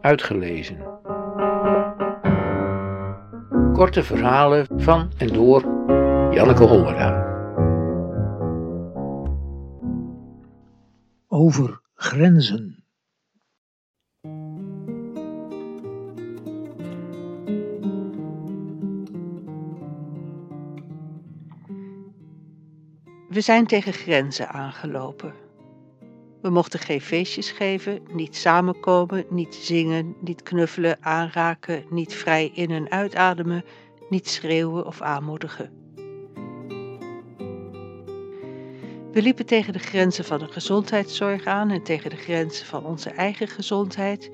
Uitgelezen. Korte verhalen van en door Janneke Hollera. Over grenzen. We zijn tegen grenzen aangelopen. We mochten geen feestjes geven, niet samenkomen, niet zingen, niet knuffelen, aanraken, niet vrij in- en uitademen, niet schreeuwen of aanmoedigen. We liepen tegen de grenzen van de gezondheidszorg aan en tegen de grenzen van onze eigen gezondheid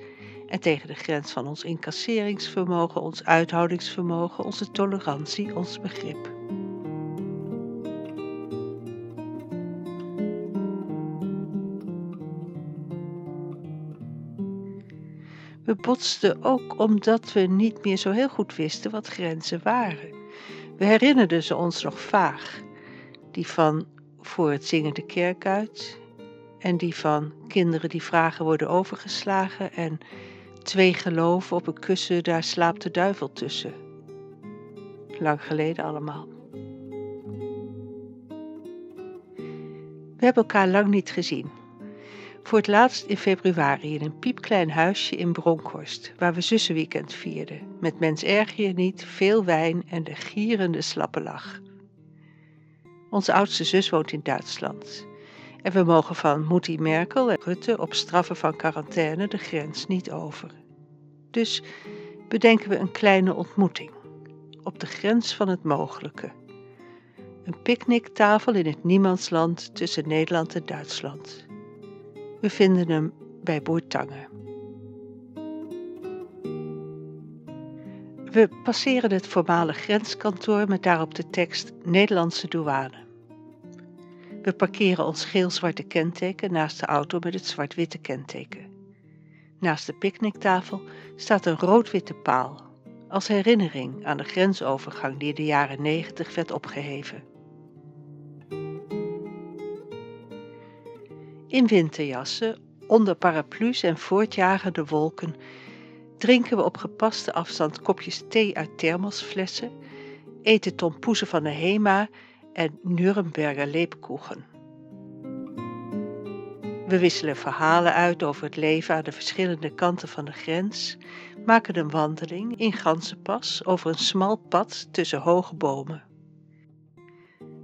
en tegen de grens van ons incasseringsvermogen, ons uithoudingsvermogen, onze tolerantie, ons begrip. We botsten ook omdat we niet meer zo heel goed wisten wat grenzen waren. We herinnerden ze ons nog vaag. Die van voor het zingen de kerk uit en die van kinderen die vragen worden overgeslagen en twee geloven op een kussen, daar slaapt de duivel tussen. Lang geleden allemaal. We hebben elkaar lang niet gezien. Voor het laatst in februari in een piepklein huisje in Bronkhorst, waar we zussenweekend vierden, met mens erg je niet, veel wijn en de gierende slappe lach. Onze oudste zus woont in Duitsland. En we mogen van Moetie Merkel en Rutte op straffen van quarantaine de grens niet over. Dus bedenken we een kleine ontmoeting. Op de grens van het mogelijke. Een picknicktafel in het niemandsland tussen Nederland en Duitsland. We vinden hem bij Boertangen. We passeren het voormalig grenskantoor met daarop de tekst Nederlandse douane. We parkeren ons geel-zwarte kenteken naast de auto met het zwart-witte kenteken. Naast de picknicktafel staat een rood-witte paal, als herinnering aan de grensovergang die in de jaren negentig werd opgeheven. In winterjassen, onder paraplu's en voortjagende wolken drinken we op gepaste afstand kopjes thee uit thermosflessen, eten tompoezen van de Hema en Nuremberger leepkoegen. We wisselen verhalen uit over het leven aan de verschillende kanten van de grens, maken een wandeling in Gansenpas over een smal pad tussen hoge bomen.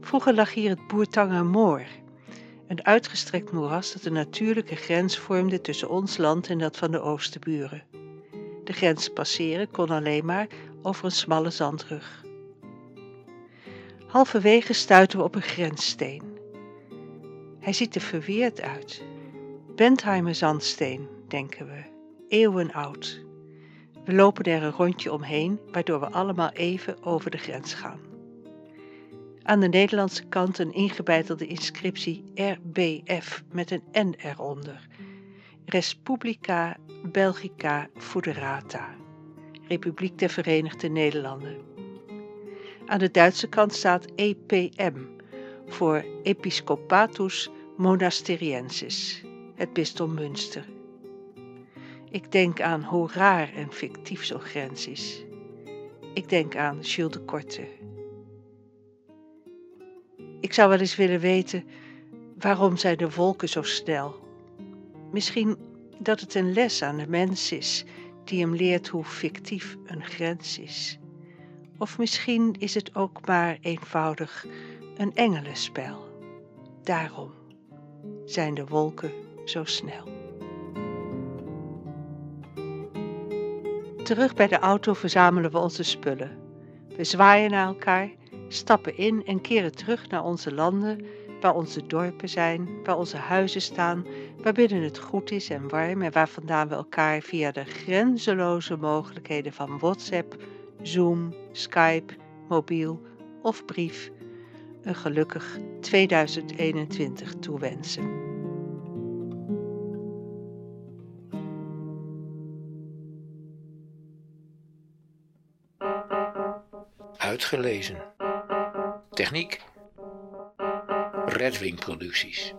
Vroeger lag hier het Boertanger Moor, een uitgestrekt moeras dat een natuurlijke grens vormde tussen ons land en dat van de oosterburen. De grens passeren kon alleen maar over een smalle zandrug. Halverwege stuiten we op een grenssteen. Hij ziet er verweerd uit. Bentheimer zandsteen, denken we, eeuwen oud. We lopen er een rondje omheen, waardoor we allemaal even over de grens gaan. Aan de Nederlandse kant een ingebeitelde inscriptie RBF met een N eronder. Respublica Belgica Foederata, Republiek der Verenigde Nederlanden. Aan de Duitse kant staat EPM voor Episcopatus Monasteriensis, het bisdom Münster. Ik denk aan hoe raar en fictief zo'n grens is. Ik denk aan Jules de Korte. Ik zou wel eens willen weten waarom zijn de wolken zo snel. Misschien dat het een les aan de mens is die hem leert hoe fictief een grens is. Of misschien is het ook maar eenvoudig een engelenspel. Daarom zijn de wolken zo snel. Terug bij de auto verzamelen we onze spullen. We zwaaien naar elkaar, stappen in en keren terug naar onze landen, waar onze dorpen zijn, waar onze huizen staan, waarbinnen het goed is en warm en waar vandaan we elkaar via de grenzeloze mogelijkheden van WhatsApp, Zoom, Skype, mobiel of brief een gelukkig 2021 toewensen. Uitgelezen. Techniek. Redwing Producties.